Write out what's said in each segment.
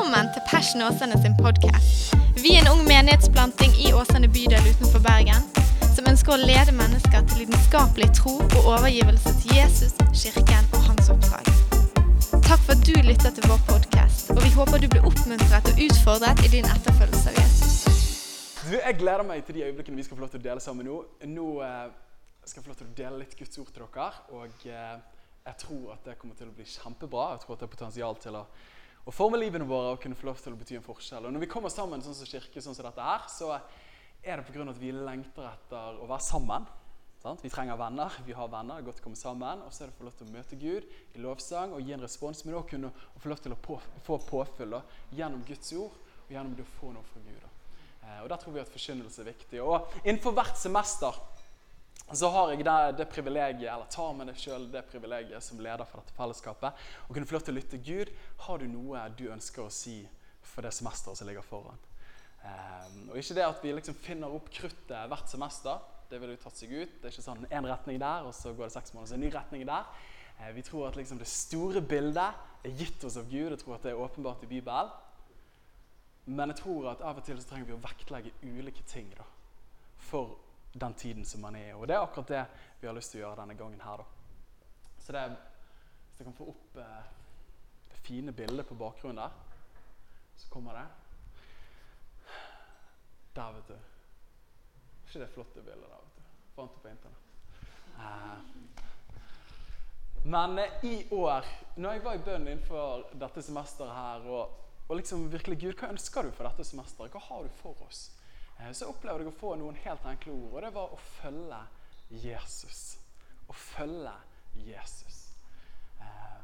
Velkommen til Passion Åsane sin podkast. Vi er en ung menighetsplanting i Åsane bydel utenfor Bergen som ønsker å lede mennesker til lidenskapelig tro og overgivelse til Jesus, kirken og hans oppdrag. Takk for at du lytter til vår podkast, og vi håper du blir oppmuntret og utfordret i din etterfølgelse av Jesus. Jeg gleder meg til de øyeblikkene vi skal få lov til å dele sammen nå. Nå eh, skal jeg få lov til å dele litt Guds ord til dere. Og eh, jeg tror at det kommer til å bli kjempebra. Jeg tror at det er potensial til å, å forme livene våre og kunne få lov til å bety en forskjell. Og når vi kommer sammen sånn som kirke, sånn som dette her, så er det pga. at vi lengter etter å være sammen. Sant? Vi trenger venner. Vi har venner. Det er godt å komme sammen. Og så er det å få lov til å møte Gud i lovsang og gi en respons. Men også kunne få lov til å på, få påfyll gjennom Guds ord og gjennom det å få noe fra Gud. Da. Eh, og Der tror vi at forkynnelse er viktig. Og Innenfor hvert semester så har jeg det, det privilegiet, eller tar med deg selv det privilegiet som leder for dette fellesskapet, å kunne få lov til å lytte Gud. Har du noe du ønsker å si for det semesteret som ligger foran? Um, og Ikke det at vi liksom finner opp kruttet hvert semester. Det vil jo tatt seg ut. Det er ikke sånn én retning der, og så går det seks måneder, så en ny retning der. Uh, vi tror at liksom det store bildet er gitt oss av Gud. og tror at det er åpenbart i Bibelen. Men jeg tror at av og til så trenger vi å vektlegge ulike ting da, for den tiden som man er i. Og det er akkurat det vi har lyst til å gjøre denne gangen her. da. Så det, Hvis jeg kan få opp eh, det fine bildet på bakgrunnen der, så kommer det. Der, vet du. ikke det flotte bildet der? vet du. Fant det på internett. Eh. Men eh, i år, når jeg var i bønn innenfor dette semesteret her, og, og liksom virkelig Gud, hva ønsker du for dette semesteret? Hva har du for oss? Eh, så opplevde jeg å få noen helt enkle ord, og det var å følge Jesus. Å følge Jesus. Eh,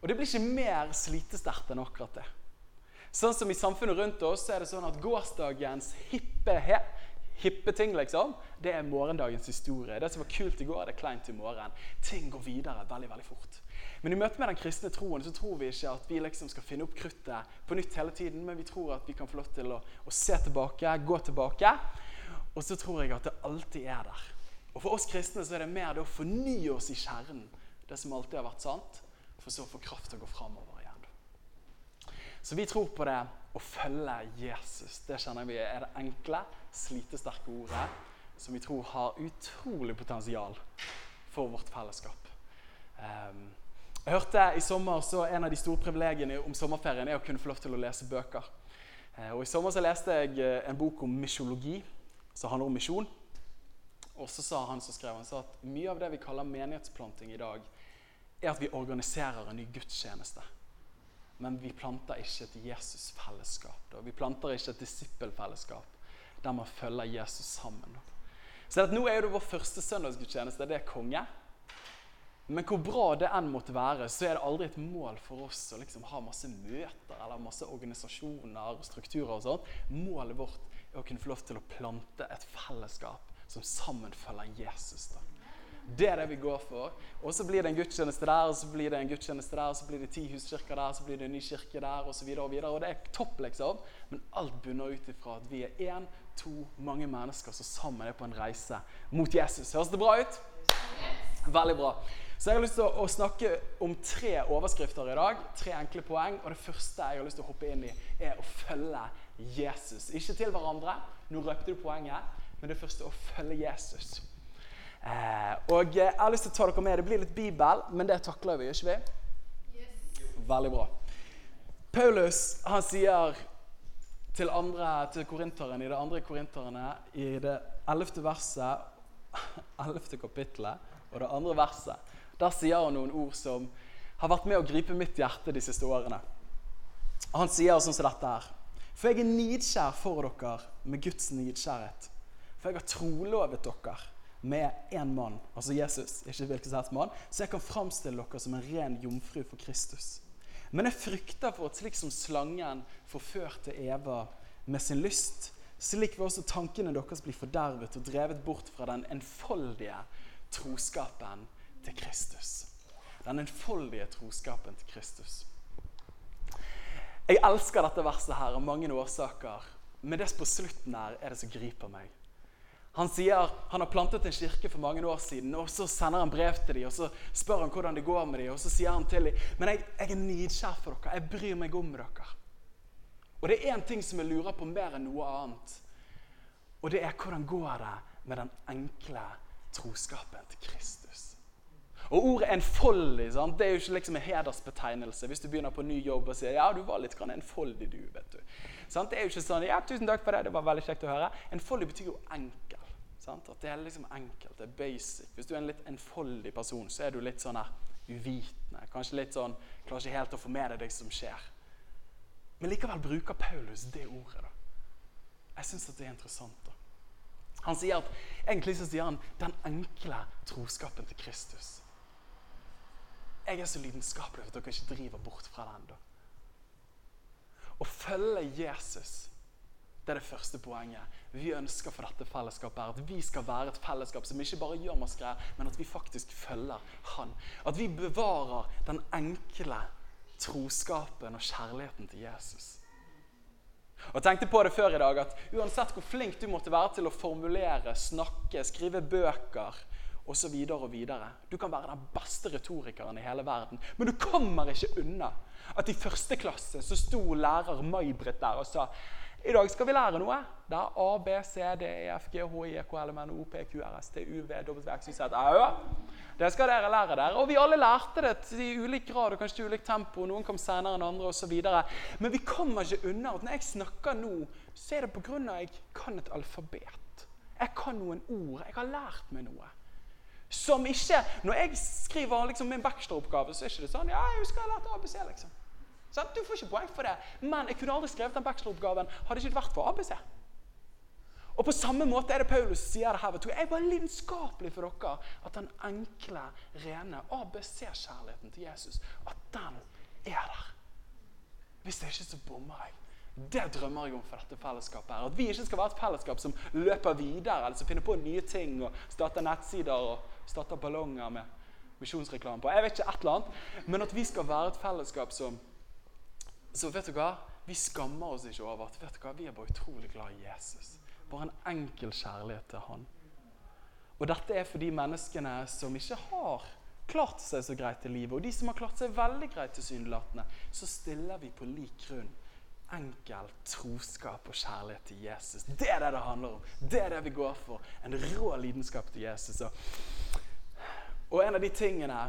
og det blir ikke mer slitesterkt enn akkurat det. Sånn som i samfunnet rundt oss, så er det sånn at gårsdagens hippe, hippe ting liksom, det er morgendagens historie. Det som var kult i går, det er kleint i morgen. Ting går videre veldig, veldig fort. Men i møte med den kristne troen så tror vi ikke at vi liksom skal finne opp kruttet på nytt hele tiden, men vi tror at vi kan få lov til å, å se tilbake, gå tilbake. Og så tror jeg at det alltid er der. Og For oss kristne så er det mer det å fornye oss i kjernen, det som alltid har vært sant, for så å få kraft til å gå framover igjen. Så vi tror på det å følge Jesus. Det kjenner vi er det enkle, slitesterke ordet som vi tror har utrolig potensial for vårt fellesskap. Um, jeg hørte I sommer så en av de store privilegiene om sommerferien er å kunne få lov til å lese bøker. Uh, og I sommer så leste jeg uh, en bok om misjologi, som handler om misjon. Og så sa han som skrev han sa at mye av det vi kaller menighetsplanting i dag, er at vi organiserer en ny gudstjeneste men vi planter ikke et Jesus-fellesskap. Vi planter ikke et disippelfellesskap der man følger Jesus sammen. Så Nå er det vår første søndagsgudstjeneste. Det er konge. Men hvor bra det enn måtte være, så er det aldri et mål for oss å liksom ha masse møter eller masse organisasjoner og strukturer. og sånt. Målet vårt er å kunne få lov til å plante et fellesskap som sammen følger Jesus. da. Det er det vi går for. Og så blir det en gudstjeneste der, og så blir det en gudstjeneste der, og så blir det ti huskirker der, og så blir det en ny kirke der, osv. Og, og, og det er topp, liksom. Men alt bunner ut ifra at vi er én, to, mange mennesker som sammen er på en reise mot Jesus. Høres det bra ut? Veldig bra. Så jeg har lyst til å snakke om tre overskrifter i dag. Tre enkle poeng. Og det første jeg har lyst til å hoppe inn i, er å følge Jesus. Ikke til hverandre. Nå røpte du poenget. Men det første er å følge Jesus. Eh, og jeg har lyst til å ta dere med. Det blir litt Bibel, men det takler vi, ikke vi? Veldig bra. Paulus han sier til, andre, til korinteren, i det andre korinterne, i det ellevte verset, ellevte kapittelet og det andre verset, der sier han noen ord som har vært med å gripe mitt hjerte de siste årene. Han sier sånn som dette her. For jeg er nidkjær for dere med Guds nidkjærhet. For jeg har trolovet dere med én mann, altså Jesus, ikke hvilken som helst mann, så jeg kan framstille dere som en ren jomfru for Kristus. Men jeg frykter for at slik som slangen forførte Eva med sin lyst, slik vil også tankene deres bli fordervet og drevet bort fra den enfoldige troskapen til Kristus. Den enfoldige troskapen til Kristus. Jeg elsker dette verset her av mange årsaker, men det på slutten her er det som griper meg. Han sier han har plantet en kirke for mange år siden, og så sender han brev til dem, og så spør han hvordan det går med dem, og så sier han til dem men jeg, jeg er nidkjær for dere. Jeg bryr meg om dere. Og det er én ting som jeg lurer på mer enn noe annet. Og det er hvordan går det med den enkle troskapen til Kristus? Og ordet enfoldig sant? det er jo ikke liksom en hedersbetegnelse. Hvis du begynner på ny jobb og sier ja, du var litt enfoldig, du. vet du. Sant? Det er jo ikke sånn ja, tusen takk for det, det var veldig kjekt å høre. Enfoldig betyr jo enkel. Sant? At det er liksom enkelt, det er basic. Hvis du er en litt enfoldig person, så er du litt sånn her uvitende. Kanskje litt sånn Klarer ikke helt å få med deg det som skjer. Men likevel bruker Paulus det ordet. da. Jeg syns det er interessant. da. Han sier at, Egentlig så sier han 'den enkle troskapen til Kristus'. Jeg er så lidenskapelig at dere ikke driver bort fra det ennå. Å følge Jesus det er det første poenget. Vi ønsker for dette fellesskapet er at vi skal være et fellesskap som ikke bare gjør masse greier, men at vi faktisk følger Han. At vi bevarer den enkle troskapen og kjærligheten til Jesus. Og jeg tenkte på det før i dag at Uansett hvor flink du måtte være til å formulere, snakke, skrive bøker osv. Du kan være den beste retorikeren i hele verden, men du kommer ikke unna at i første klasse så sto lærer May-Britt der og sa i dag skal vi lære noe. Det er A, B, C, D, E, F, G, H, I, E, K, L, M, N, O, P, Q, R, S, T, U, V, W, X, Y, Z. Ja, det skal dere lære der. Og vi alle lærte det i ulik grad og kanskje til ulikt tempo. Noen kom senere enn andre osv. Men vi kommer ikke unna at når jeg snakker nå, så er det pga. at jeg kan et alfabet. Jeg kan noen ord. Jeg har lært meg noe. Som ikke Når jeg skriver liksom min bacheloroppgave, så er ikke det sånn Ja, jeg husker jeg lærte ABC, liksom. Sånn? Du får ikke poeng for det. Men jeg kunne aldri skrevet den bacheloroppgaven hadde ikke vært for ABC. Og På samme måte er det Paulus sier det her. Vet du. Jeg var lidenskapelig for dere at den enkle, rene ABC-kjærligheten til Jesus at den er der. Hvis det ikke, så bommer jeg. Det drømmer jeg om for dette fellesskapet. her. At vi ikke skal være et fellesskap som løper videre, eller som finner på nye ting og starter nettsider og starter ballonger med misjonsreklame på. Jeg vet ikke, et eller annet. Men at vi skal være et fellesskap som Så vet du hva? Vi skammer oss ikke over at vet du hva? vi er bare utrolig glad i Jesus. Bare en enkel kjærlighet til Han. Og dette er for de menneskene som ikke har klart seg så greit i livet. Og de som har klart seg veldig greit tilsynelatende, så stiller vi på lik grunn enkel troskap og kjærlighet til Jesus. Det er det det handler om. Det er det vi går for. En rå lidenskap til Jesus. Og en av de tingene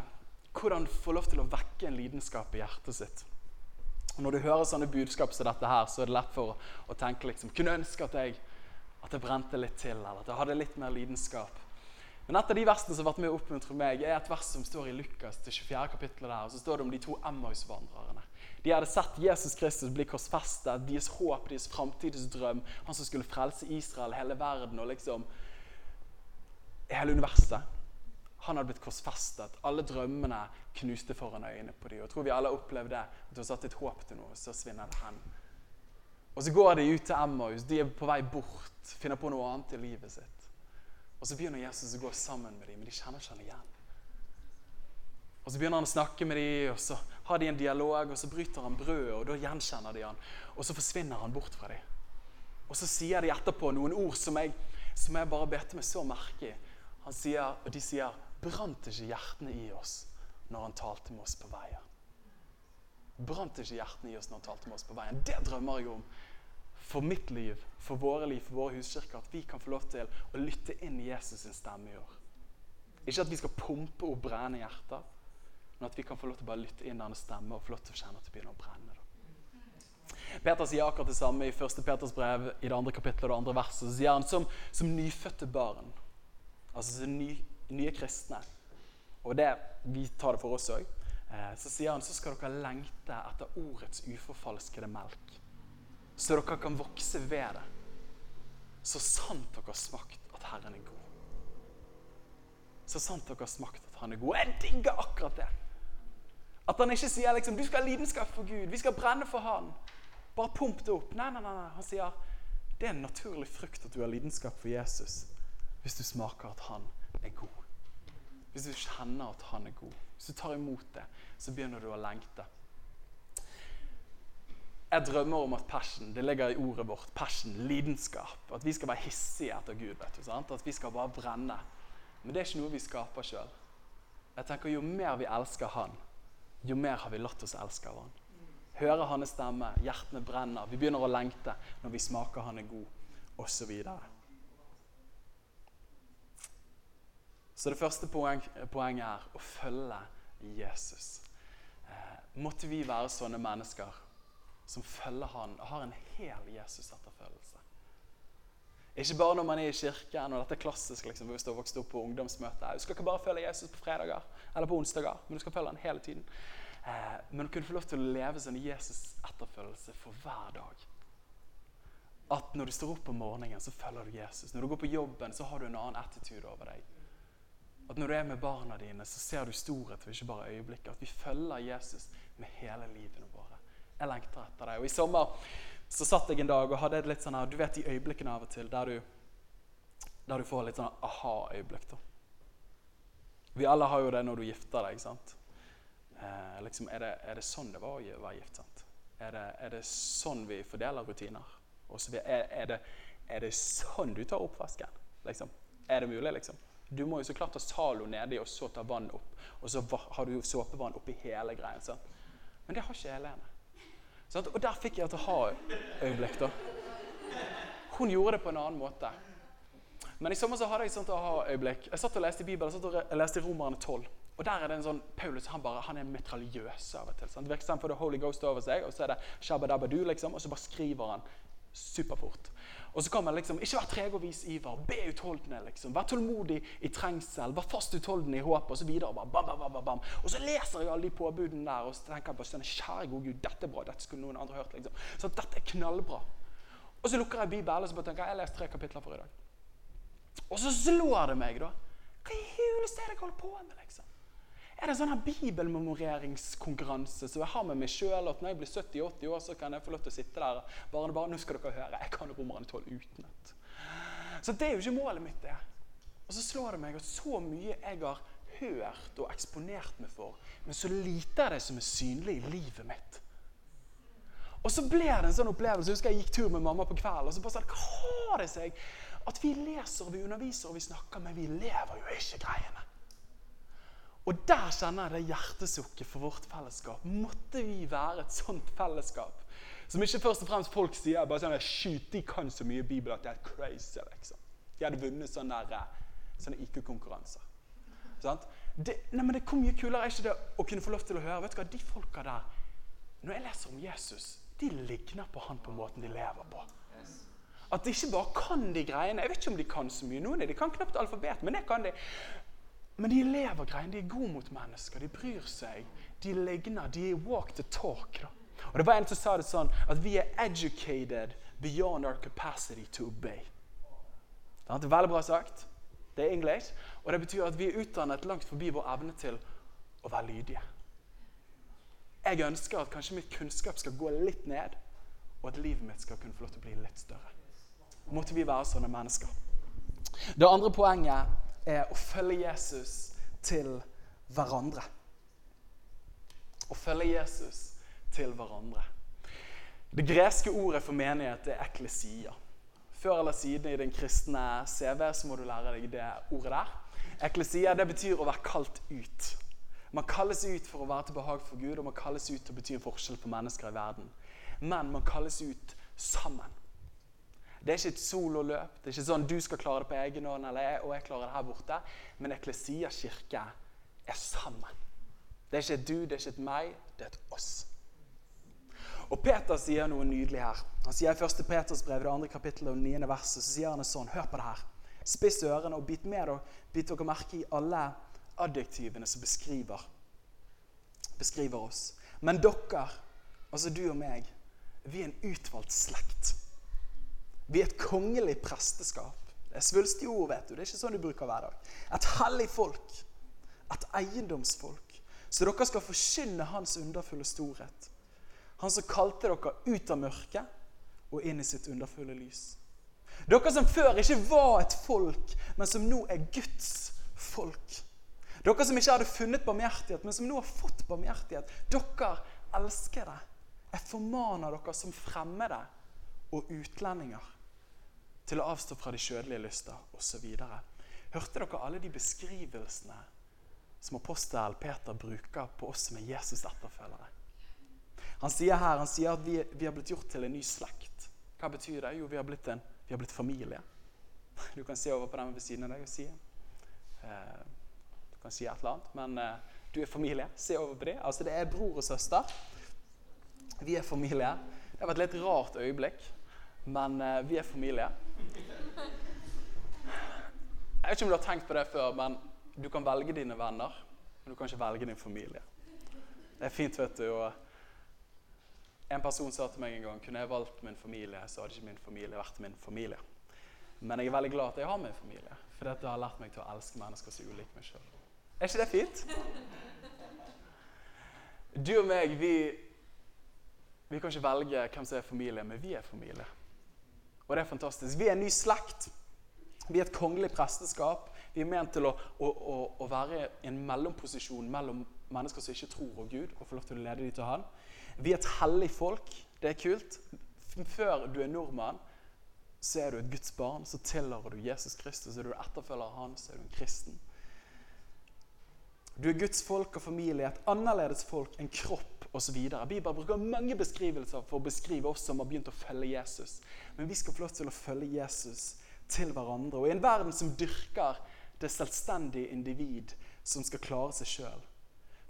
Hvordan få lov til å vekke en lidenskap i hjertet sitt. Og Når du hører sånne budskap som dette her, så er det lett for å, tenke liksom Kunne ønske at jeg at det brente litt til, eller at jeg hadde litt mer lidenskap. Men et av de versene som har vært med å oppmuntre meg, er et vers som står i Lukas, til 24. kapittelet der. og Så står det om de to Emmaus-vandrerne. De hadde sett Jesus Kristus bli korsfestet, deres håp, deres framtidsdrøm. Han som skulle frelse Israel, hele verden og liksom hele universet. Han hadde blitt korsfestet. Alle drømmene knuste foran øynene på dem. Jeg tror vi alle opplevde. At du har satt et håp til noe, så svinner det hen. Og så går de ut til Emmaus. De er på vei bort, finner på noe annet i livet sitt. Og så begynner Jesus å gå sammen med dem, men de kjenner ikke han igjen. Og Så begynner han å snakke med dem, og så har de en dialog, og så bryter han brødet, og da gjenkjenner de han. Og så forsvinner han bort fra dem. Og så sier de etterpå noen ord som jeg, som jeg bare bet meg så merke i. Han sier, og De sier 'Brant ikke hjertene i oss når han talte med oss på veien?' brant ikke hjertene i oss når han talte med oss på veien. Det drømmer jeg om for mitt liv, for våre liv, for våre huskirker. At vi kan få lov til å lytte inn Jesus' sin stemme i år. Ikke at vi skal pumpe opp brennende hjerter, men at vi kan få lov til å bare lytte inn hans stemme og få lov til å kjenne at det begynner å brenne. Da. Peter sier akkurat det samme i 1. Peters brev i det andre kapittelet og det andre verset. Så sier han som, som nyfødte barn, altså som ny, nye kristne. Og det, vi tar det for oss òg. Eh, så sier han så skal dere lengte etter ordets uforfalskede melk. Så dere kan vokse ved det. Så sant dere har smakt at Herren er god. Så sant dere har smakt at Han er god. Jeg digger akkurat det. At han ikke sier liksom, du skal ha lidenskap for Gud, vi skal brenne for Han. Bare pump det opp. Nei, nei, nei. Han sier det er en naturlig frukt at du har lidenskap for Jesus hvis du smaker at han er god. Hvis du kjenner at han er god. Hvis du tar imot det, så begynner du å lengte. Jeg drømmer om at passion det ligger i ordet vårt. Passion, lidenskap. At vi skal være hissige etter Gud. vet du, sant? At vi skal bare brenne. Men det er ikke noe vi skaper sjøl. Jeg tenker Jo mer vi elsker Han, jo mer har vi latt oss elske av Han. Hører hans stemme, hjertene brenner. Vi begynner å lengte når vi smaker han er god, osv. Så, så det første poeng, poenget er å følge Jesus. Eh, måtte vi være sånne mennesker som følger han og har en hel Jesus-etterfølgelse. Ikke bare når man er i kirken, og dette er klassisk liksom, hvis du har vokst opp på ungdomsmøte. Du skal ikke bare følge Jesus på fredager eller på onsdager, men du skal følge han hele tiden. Eh, men å kunne få lov til å leve sånn Jesus-etterfølgelse for hver dag. At når du står opp om morgenen, så følger du Jesus. Når du går på jobben, så har du en annen attitude over deg. At når du er med barna dine, så ser du storhet og ikke bare øyeblikket. At vi følger Jesus med hele livene våre. Jeg lengter etter deg. Og I sommer så satt jeg en dag og hadde litt sånn her, du vet de øyeblikkene av og til der du, der du får litt sånn aha-øyeblikk. da. Vi alle har jo det når du gifter deg. ikke sant? Eh, liksom, er, det, er, det, sånn det var å være gift? sant? Er det, er det sånn vi fordeler rutiner? Er, er, det, er det sånn du tar oppvasken? Liksom? Er det mulig, liksom? Du må jo så klart ha Zalo nedi og så ta vann opp. Og så har du såpevann oppi hele greien. Men det har ikke Helene. Og der fikk jeg et aha-øyeblikk. da. Hun gjorde det på en annen måte. Men i sommer så hadde jeg et sånt aha-øyeblikk. Jeg satt og leste i Bibelen, jeg satt og leste i Romerne 12. Og der er det en sånn, Paulus han, bare, han er metraljøs av og til. Det virker som han får The Holy Ghost over seg, og så er det shabba-dabba-du, liksom, og så bare skriver han superfort. Og så kan man liksom ikke være treg og vis iver. Be utholdende. liksom. Vær tålmodig i trengsel. Vær fast utholdende i håp. Og så videre. Bam, bam, bam, bam. Og så leser jeg alle de påbudene der og så tenker jeg på sånn, kjære gode Gud, dette er bra. Dette skulle noen andre hørt. liksom. Så dette er knallbra. Og så lukker jeg Bibelen og så bare tenker jeg, jeg leser tre kapitler for i dag. Og så slår det meg, da. Hva i huleste er det jeg holder på med? liksom? Er det en sånn bibelmemoreringskonkurranse som jeg har med meg sjøl. At når jeg blir 70-80 år, så kan jeg få lov til å sitte der. Bare, bare, nå skal dere høre, Jeg kan Romerne 12 utenat. Så det er jo ikke målet mitt, det. Og så slår det meg at så mye jeg har hørt og eksponert meg for, men så lite av det som er synlig i livet mitt. Og så ble det en sånn opplevelse. Jeg husker jeg gikk tur med mamma på kvelden. og så bare sa Hva har det seg at vi leser vi underviser og vi snakker, men vi lever jo ikke greiene? Og der kjenner jeg det hjertesukket for vårt fellesskap. Måtte vi være et sånt fellesskap. Som ikke først og fremst folk sier bare sånn Shoot, de kan så mye Bibel at det er crazy. liksom. De hadde vunnet sånne, sånne IQ-konkurranser. Det, nei, men det Hvor mye kulere er ikke det å kunne få lov til å høre? Vet du hva, De folka der Når jeg leser om Jesus, de ligner på han på måten de lever på. At de ikke bare kan de greiene. Jeg vet ikke om de kan så mye. Noen de kan knapt alfabet, men det kan de. Men de lever greiene. De er gode mot mennesker. De bryr seg. De ligner. De er walk the talk. Da. Og Det var en som sa det sånn at vi er educated beyond our capacity to obey. Det er veldig bra sagt. Det er English. Og det betyr at vi er utdannet langt forbi vår evne til å være lydige. Jeg ønsker at kanskje mitt kunnskap skal gå litt ned, og at livet mitt skal kunne få lov til å bli litt større. Måtte vi være sånne mennesker. Det andre poenget er å følge Jesus til hverandre. Å følge Jesus til hverandre. Det greske ordet for menighet er eklesia. Før eller siden i din kristne CV så må du lære deg det ordet der. Eklesia det betyr å være kalt ut. Man kalles ut for å være til behag for Gud, og man kalles ut til å bety en forskjell for mennesker i verden. Men man kalles ut sammen. Det er ikke et sololøp. Det er ikke sånn du skal klare det på egen hånd, eller jeg, og jeg klarer det her borte. Men Eklesia kirke er sammen. Det er ikke et du, det er ikke et meg, det er et oss. Og Peter sier noe nydelig her. Han sier i 1. Peters brev, det andre kapittelet og 9. verset, så sier han sånn. Hør på det her. Spiss ørene og bit med og bit dere merke i alle adjektivene som beskriver, beskriver oss. Men dere, altså du og meg, vi er en utvalgt slekt vi er et kongelig presteskap. Det er svulstige ord, vet du. Det er ikke sånn du bruker hver dag. Et hellig folk. Et eiendomsfolk. Så dere skal forkynne Hans underfulle storhet. Han som kalte dere ut av mørket og inn i sitt underfulle lys. Dere som før ikke var et folk, men som nå er Guds folk. Dere som ikke hadde funnet barmhjertighet, men som nå har fått barmhjertighet. Dere elsker det. Jeg formaner dere som fremmede og utlendinger til å avstå fra de kjødelige lyster osv. Hørte dere alle de beskrivelsene som apostel Peter bruker på oss som er Jesus' etterfølgere? Han sier her han sier at vi, har blitt gjort til en ny slekt. Hva betyr det? Jo, vi har blitt, en, vi har blitt familie. Du kan se over på den ved siden av deg og si eh, Du kan si et eller annet, men eh, du er familie. Se over på dem. Altså, det er bror og søster. Vi er familie. Det var et litt rart øyeblikk, men eh, vi er familie. Jeg vet ikke om du har tenkt på det før, men du kan velge dine venner, men du kan ikke velge din familie. Det er fint, vet du. og en person sa til meg en gang kunne jeg valgt min familie, så hadde ikke min familie vært min familie. Men jeg er veldig glad at jeg har min familie, for dette har lært meg til å elske mennesker så ulike meg sjøl. Er ikke det fint? Du og meg, vi, vi kan ikke velge hvem som er familie, men vi er familie. Og det er fantastisk. Vi er en ny slekt. Vi er et kongelig presteskap. Vi er ment til å, å, å, å være i en mellomposisjon mellom mennesker som ikke tror på Gud, og få lov til å lede dem til Han. Vi er et hellig folk. Det er kult. Før du er nordmann, så er du et Guds barn. Så tilhører du Jesus Kristus. Er du etterfølger av han, så er du en kristen. Du er Guds folk og familie, et annerledes folk, en kropp osv. Bibelen bruker mange beskrivelser for å beskrive oss som har begynt å følge Jesus. Men vi skal få lov til å følge Jesus til hverandre. Og i en verden som dyrker det selvstendige individ som skal klare seg sjøl,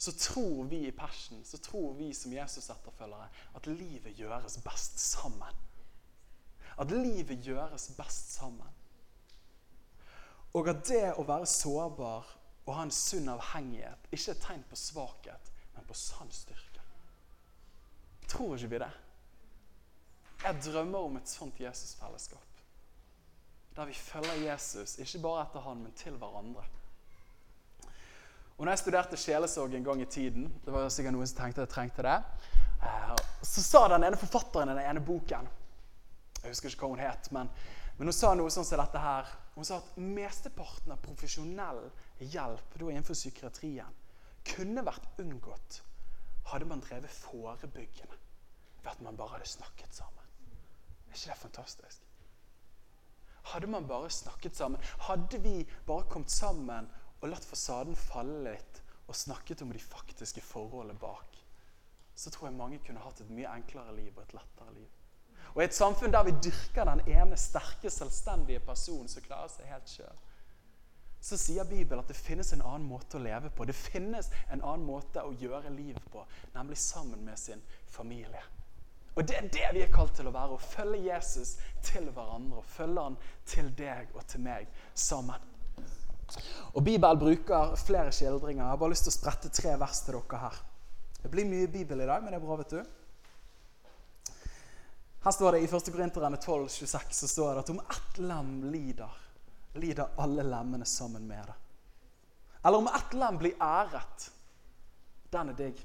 så tror vi i Passion, så tror vi som Jesus-etterfølgere, at livet gjøres best sammen. At livet gjøres best sammen. Og at det å være sårbar og ha en sunn avhengighet ikke er et tegn på svakhet, men på sann styrke. Tror ikke vi det? Jeg drømmer om et sånt Jesus-fellesskap. Der vi følger Jesus, ikke bare etter han, men til hverandre. Og når jeg studerte sjelesorg en gang i tiden, det var sikkert noen som tenkte jeg trengte det, eh, så sa den ene forfatteren i den ene boken Jeg husker ikke hva hun het, men, men hun sa noe sånn som dette her. Hun sa at mesteparten av profesjonell hjelp da innenfor psykiatrien kunne vært unngått hadde man drevet forebyggende ved at man bare hadde snakket sammen. Er ikke det fantastisk? Hadde man bare snakket sammen, hadde vi bare kommet sammen og latt fasaden falle litt og snakket om de faktiske forholdene bak, så tror jeg mange kunne hatt et mye enklere liv og et lettere liv. Og I et samfunn der vi dyrker den ene sterke, selvstendige personen som klarer seg helt sjøl, så sier Bibelen at det finnes en annen måte å leve på. Det finnes en annen måte å gjøre livet på, nemlig sammen med sin familie. Og Det er det vi er kalt til å være. Å følge Jesus til hverandre. Og følge han til deg og til meg sammen. Og Bibelen bruker flere skildringer. Jeg har bare lyst til å sprette tre vers til dere her. Det blir mye Bibel i dag, men det er bra, vet du. Her står det i 1. Korinterne 12, 26, så står det at om ett lem lider, lider alle lemmene sammen med det. Eller om ett lem blir æret, den er digg,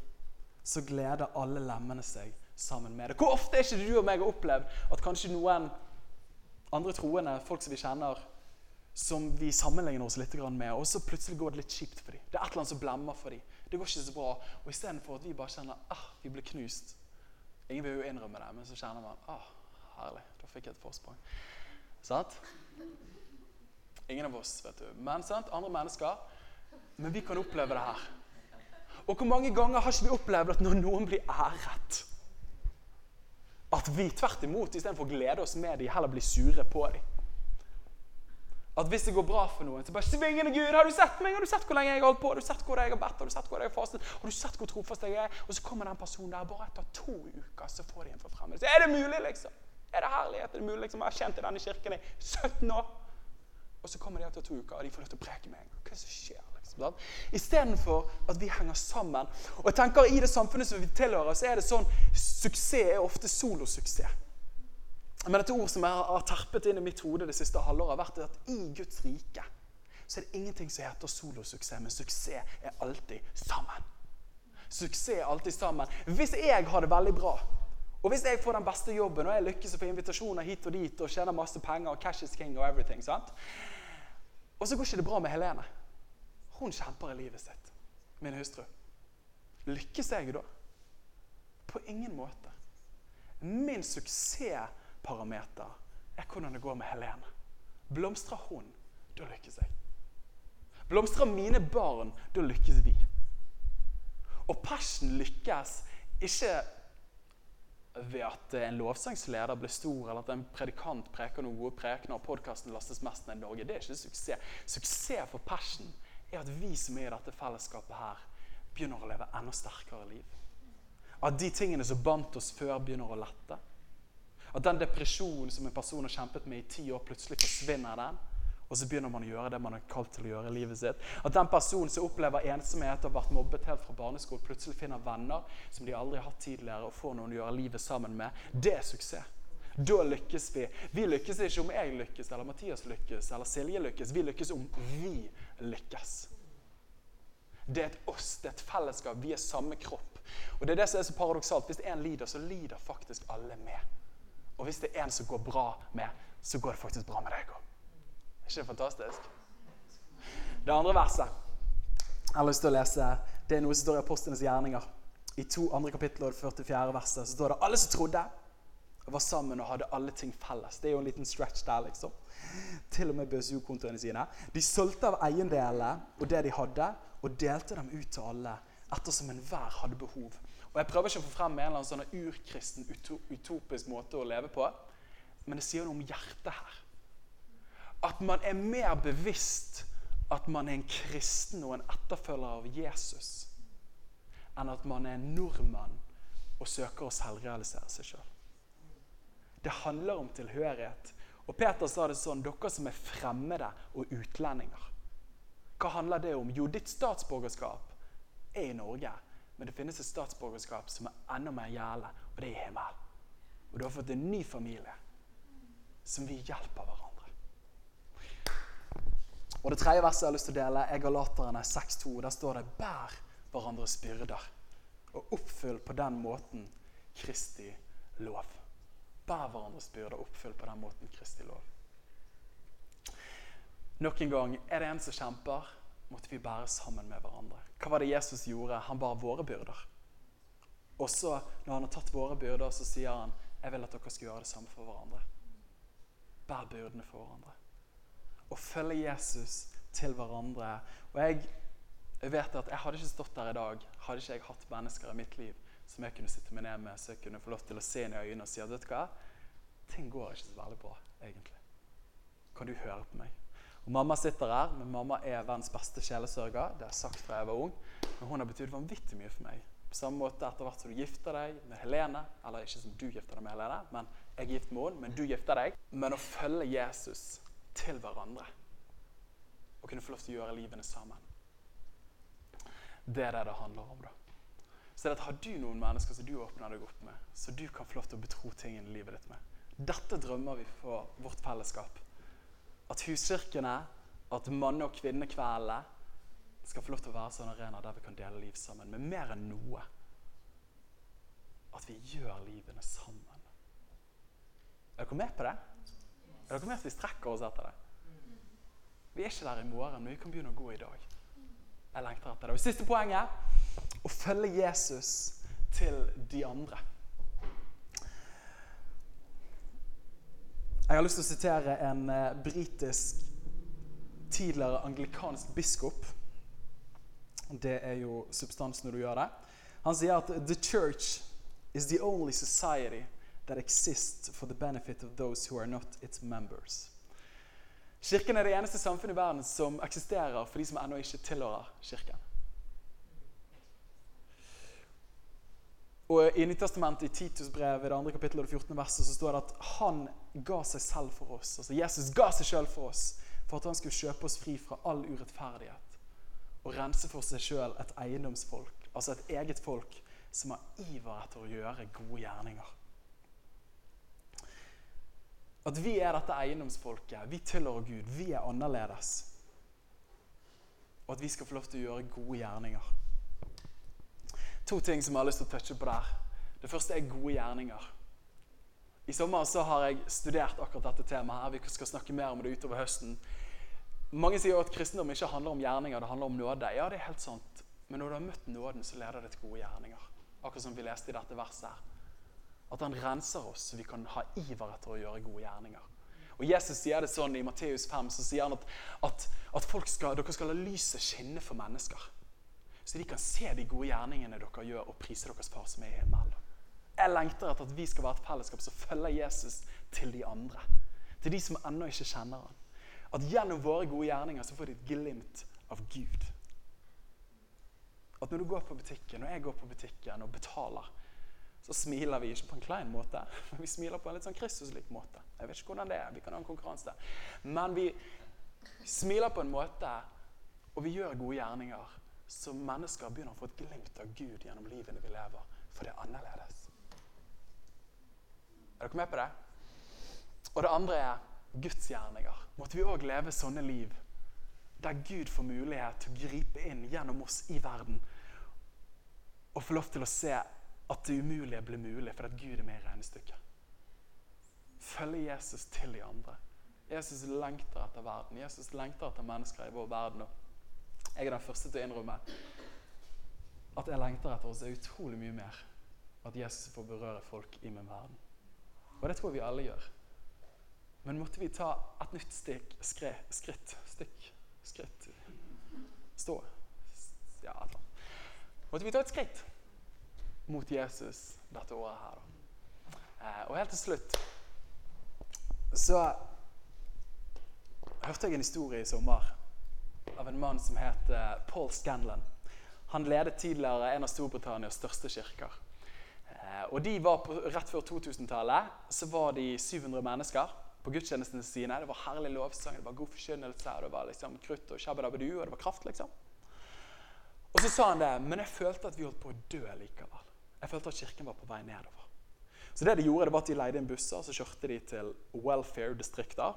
så gleder alle lemmene seg sammen med det. Hvor ofte er ikke du og meg opplevd at kanskje noen andre troende, folk som vi kjenner, som vi sammenligner oss litt med, og så plutselig går det litt kjipt for dem. Det er et eller annet som blemmer for dem. Det går ikke så bra. Og istedenfor at vi bare kjenner ah, vi blir knust Ingen vil jo innrømme det, men så kjenner man ah, herlig, da fikk jeg et forsprang. Sant? Ingen av oss, vet du. Men sant? andre mennesker. Men vi kan oppleve det her. Og hvor mange ganger har ikke vi opplevd at når noen blir æret At vi tvert imot istedenfor å glede oss med dem, heller blir sure på dem? At hvis det går bra for noen, så bare svingende Gud, har du sett meg? Har du sett hvor lenge jeg har holdt på? Har du sett hvor jeg har bedt? Har du sett hvor jeg har fastet? Har du sett hvor trofast jeg er? Og så kommer den personen der bare etter to uker, så får de en forfremmelse. Er det mulig, liksom? Er det herlighet? Er det mulig? liksom? Jeg har kjent i denne kirken i 17 år. Og så kommer de etter to uker, og de får lov til å preke meg. Hva er det som skjer? liksom? Istedenfor at vi henger sammen. Og jeg tenker I det samfunnet som vi tilhører, så er det sånn suksess er ofte solosuksess. Men et ord som jeg har terpet inn i mitt hode det siste halvåret, har vært at i Guds rike så er det ingenting som heter solosuksess, men suksess er alltid sammen. Suksess er alltid sammen. Hvis jeg har det veldig bra, og hvis jeg får den beste jobben og jeg lykkes og får invitasjoner hit og dit og tjener masse penger og cash is king og everything, sant? Og så går ikke det bra med Helene Hun kjemper i livet sitt, min hustru. Lykkes jeg da? På ingen måte. Min suksessparameter er hvordan det går med Helene. Blomstrer hun, da lykkes jeg. Blomstrer mine barn, da lykkes vi. Og Passion lykkes ikke ved at en lovsangsleder blir stor, eller at en predikant preker noen gode prekener, og podkasten lastes mest ned i Norge. Det er ikke suksess. Suksess for Passion er at vi som er i dette fellesskapet her, begynner å leve enda sterkere liv. At de tingene som bandt oss før, begynner å lette. At den depresjonen som en person har kjempet med i ti år, plutselig forsvinner den. Og så begynner man å gjøre det man er kalt til å gjøre i livet sitt. At den personen som opplever ensomhet og har vært mobbet helt fra barneskolen, plutselig finner venner som de aldri har hatt tidligere, og får noen å gjøre livet sammen med. Det er suksess. Da lykkes vi. Vi lykkes ikke om jeg lykkes, eller Mathias lykkes, eller Silje lykkes. Vi lykkes om vi lykkes. Det er et oss, det er et fellesskap. Vi er samme kropp. Og det er det som er så paradoksalt. Hvis én lider, så lider faktisk alle med. Og hvis det er en som går bra med, så går det faktisk bra med deg òg. Ikke fantastisk? Det andre verset jeg har lyst til å lese, det er noe som står i Apostlenes gjerninger. I to andre kapittel og det 44. verset så står det alle som trodde, var sammen og hadde alle ting felles. Det er jo en liten stretch der, liksom. Til og med BSU-kontoene sine. De solgte av eiendelene og det de hadde, og delte dem ut til alle ettersom enhver hadde behov. Og Jeg prøver ikke å få frem en eller annen sånn urkristen, utopisk måte å leve på, men det sier noe om hjertet her. At man er mer bevisst at man er en kristen og en etterfølger av Jesus, enn at man er en nordmann og søker å selvrealisere seg sjøl. Det handler om tilhørighet. Og Peter sa det sånn dere som er fremmede og utlendinger. Hva handler det om? Jo, ditt statsborgerskap er i Norge. Men det finnes et statsborgerskap som er enda mer gjelder, og det er i himmelen. Og du har fått en ny familie som vil hjelpe hverandre. Og Det tredje verset jeg har lyst til å dele, er Galaterne 6,2. Der står det 'bær hverandres byrder', og oppfyll på den måten Kristi lov. Bær hverandres byrder, oppfyll på den måten Kristi lov. Nok en gang, er det en som kjemper, måtte vi bære sammen med hverandre. Hva var det Jesus gjorde? Han bar våre byrder. Og så, når han har tatt våre byrder, så sier han jeg vil at dere skal gjøre det samme for hverandre. Bær byrdene for hverandre og følge Jesus til hverandre. Og jeg, jeg, vet at jeg hadde ikke stått der i dag hadde ikke jeg hatt mennesker i mitt liv som jeg kunne sitte meg ned med, så jeg kunne få lov til å se inn i øynene og si at vet du hva, ting går ikke så veldig bra, egentlig. Kan du høre på meg? Og Mamma sitter her, men mamma er verdens beste sjelesørger. Det har jeg sagt fra jeg var ung. Men hun har betydd vanvittig mye for meg. På samme måte etter hvert som du gifter deg med Helene, eller ikke som du gifter deg med Helene, men jeg er gift med henne, men du gifter deg. Men å følge Jesus til hverandre. Og kunne få lov til å gjøre livene sammen. Det er det det handler om. da. Så det at Har du noen mennesker som du åpner deg opp med, så du kan få lov til å betro tingene i livet ditt med? Dette drømmer vi for vårt fellesskap. At huskirkene, at manne- og kvinnekveldene skal få lov til å være sånn arena der vi kan dele liv sammen. Men mer enn noe at vi gjør livene sammen. Er dere med på det? Er dere med at vi strekker oss etter det? Vi er ikke der i morgen, men vi kan begynne å gå i dag. Jeg lengter etter det. Og Siste poenget å følge Jesus til de andre. Jeg har lyst til å sitere en uh, britisk tidligere anglikansk biskop. Det er jo substansen når du gjør det. Han sier at «The church is the only society that exists for the benefit of those who are not its members. Kirken er det eneste samfunnet i verden som eksisterer for de som ennå ikke tilhører Kirken. Og I Nyttestamentet, i Titus brev, i det andre kapittelet og det 14. verset, så står det at han ga seg selv for oss. Altså Jesus ga seg selv for oss for at han skulle kjøpe oss fri fra all urettferdighet. Og rense for seg sjøl et eiendomsfolk, altså et eget folk, som har iver etter å gjøre gode gjerninger. At vi er dette eiendomsfolket. Vi tilhører Gud. Vi er annerledes. Og at vi skal få lov til å gjøre gode gjerninger. To ting som jeg har lyst til å touche på der. Det første er gode gjerninger. I sommer så har jeg studert akkurat dette temaet. her. Vi skal snakke mer om det utover høsten. Mange sier at kristendom ikke handler om gjerninger, det handler om nåde. Ja, det er helt sant. Men når du har møtt nåden, så leder det til gode gjerninger. Akkurat som vi leste i dette verset her. At han renser oss, så vi kan ha iver etter å gjøre gode gjerninger. Og Jesus sier det sånn I Matteus 5 så sier han at, at, at skal, dere skal la lyset skinne for mennesker. Så de kan se de gode gjerningene dere gjør, og prise deres far som er i himmelen. Jeg lengter etter at vi skal være et fellesskap som følger Jesus til de andre. Til de som ennå ikke kjenner han. At gjennom våre gode gjerninger så får de et glimt av Gud. At når du går på butikken, og jeg går på butikken og betaler, så smiler vi ikke på en klein måte. Men vi smiler på en litt sånn Kristus-lik måte. Jeg vet ikke hvordan det er. Vi kan ha en konkurranse. Men vi smiler på en måte, og vi gjør gode gjerninger, så mennesker begynner å få et glimt av Gud gjennom livene vi lever. For det er annerledes. Er dere med på det? Og det andre er Guds gjerninger. Måtte vi òg leve sånne liv der Gud får mulighet til å gripe inn gjennom oss i verden og få lov til å se at det umulige blir mulig fordi Gud er med i regnestykket. Følge Jesus til de andre. Jesus lengter etter verden. Jesus lengter etter mennesker i vår verden. Og jeg er den første til å innrømme at jeg lengter etter oss er utrolig mye mer. At Jesus får berøre folk i min verden. Og det tror jeg vi alle gjør. Men måtte vi ta et nytt stikk, skre, skritt Stikk, skritt Stå. Ja, et eller annet. Måtte vi ta et skritt mot Jesus dette året her. Eh, og helt til slutt så hørte jeg en historie i sommer av en mann som het Paul Scanlon. Han ledet tidligere en av Storbritannias største kirker. Eh, og de var på, Rett før 2000-tallet så var de 700 mennesker på gudstjenestene sine. Det var herlig lovsang, det var god forkynnelse, det var liksom krutt og shabadabadu, og det var kraft. liksom. Og så sa han det, men jeg følte at vi holdt på å dø likevel. Jeg følte at kirken var på vei nedover. Så det de gjorde, det var at de leide inn busser, så kjørte de til welfare-distrikter,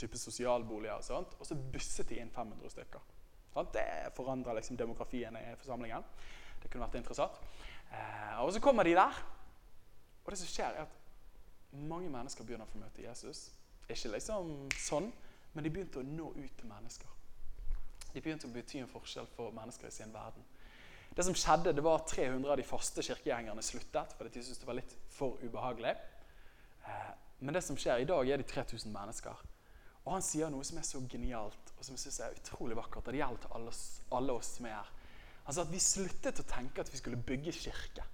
type sosialboliger og sånt, og så busset de inn 500 stykker. Det forandra liksom demografien i forsamlingen. Det kunne vært interessant. Eh, og så kommer de der, og det som skjer, er at mange mennesker begynner å få møte Jesus. Ikke liksom sånn, men de begynte å nå ut til mennesker. De begynte å bety en forskjell for mennesker i sin verden. Det som skjedde, det var at 300 av de faste kirkegjengerne sluttet fordi de syntes det var litt for ubehagelig. Eh, men det som skjer i dag, er de 3000 mennesker. Og han sier noe som er så genialt og som jeg synes er utrolig vakkert. og Det gjelder til alle alle oss som er her. Han sa at vi sluttet å tenke at vi skulle bygge kirke.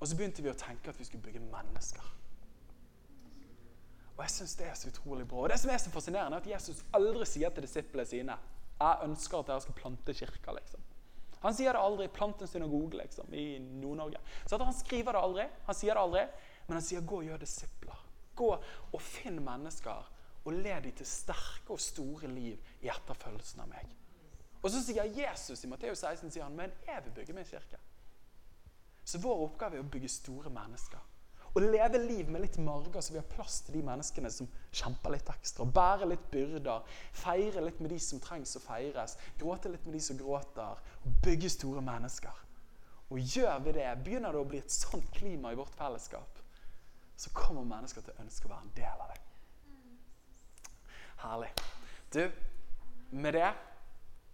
Og så begynte vi å tenke at vi skulle bygge mennesker. Og jeg synes Det er så utrolig bra. Og det som er så fascinerende, er at Jesus aldri sier til disiplene sine jeg ønsker at dere skal plante kirker. liksom. Han sier det aldri. 'Plant en synagoge' liksom, i Nord-Norge. Så Han skriver det aldri, han sier det aldri, men han sier 'gå og gjør disipler'. Gå og finn mennesker og led dem til sterke og store liv i etterfølgelsen av meg. Og så sier Jesus i Matteus 16 sier han, 'Men jeg vil bygge min kirke'. Så vår oppgave er å bygge store mennesker. Å leve liv med litt marger, så vi har plass til de menneskene som kjemper litt ekstra. Bære litt byrder. Feire litt med de som trengs å feires. Gråte litt med de som gråter. Og bygge store mennesker. Og gjør vi det, begynner det å bli et sånt klima i vårt fellesskap, så kommer mennesker til å ønske å være en del av det. Herlig. Du, med det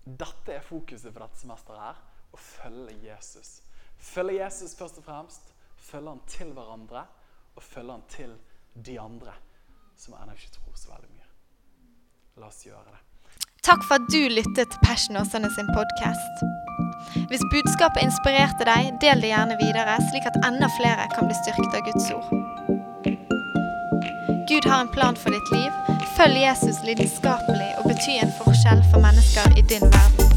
Dette er fokuset for dette semesteret her. Å følge Jesus. Følge Jesus først og fremst følge han til hverandre og følger han til de andre som ennå ikke tror så veldig mye. La oss gjøre det. Takk for at du lyttet til Passion Åsane sin podkast. Hvis budskapet inspirerte deg, del det gjerne videre, slik at enda flere kan bli styrket av Guds ord. Gud har en plan for ditt liv. Følg Jesus lidenskapelig og bety en forskjell for mennesker i din verden.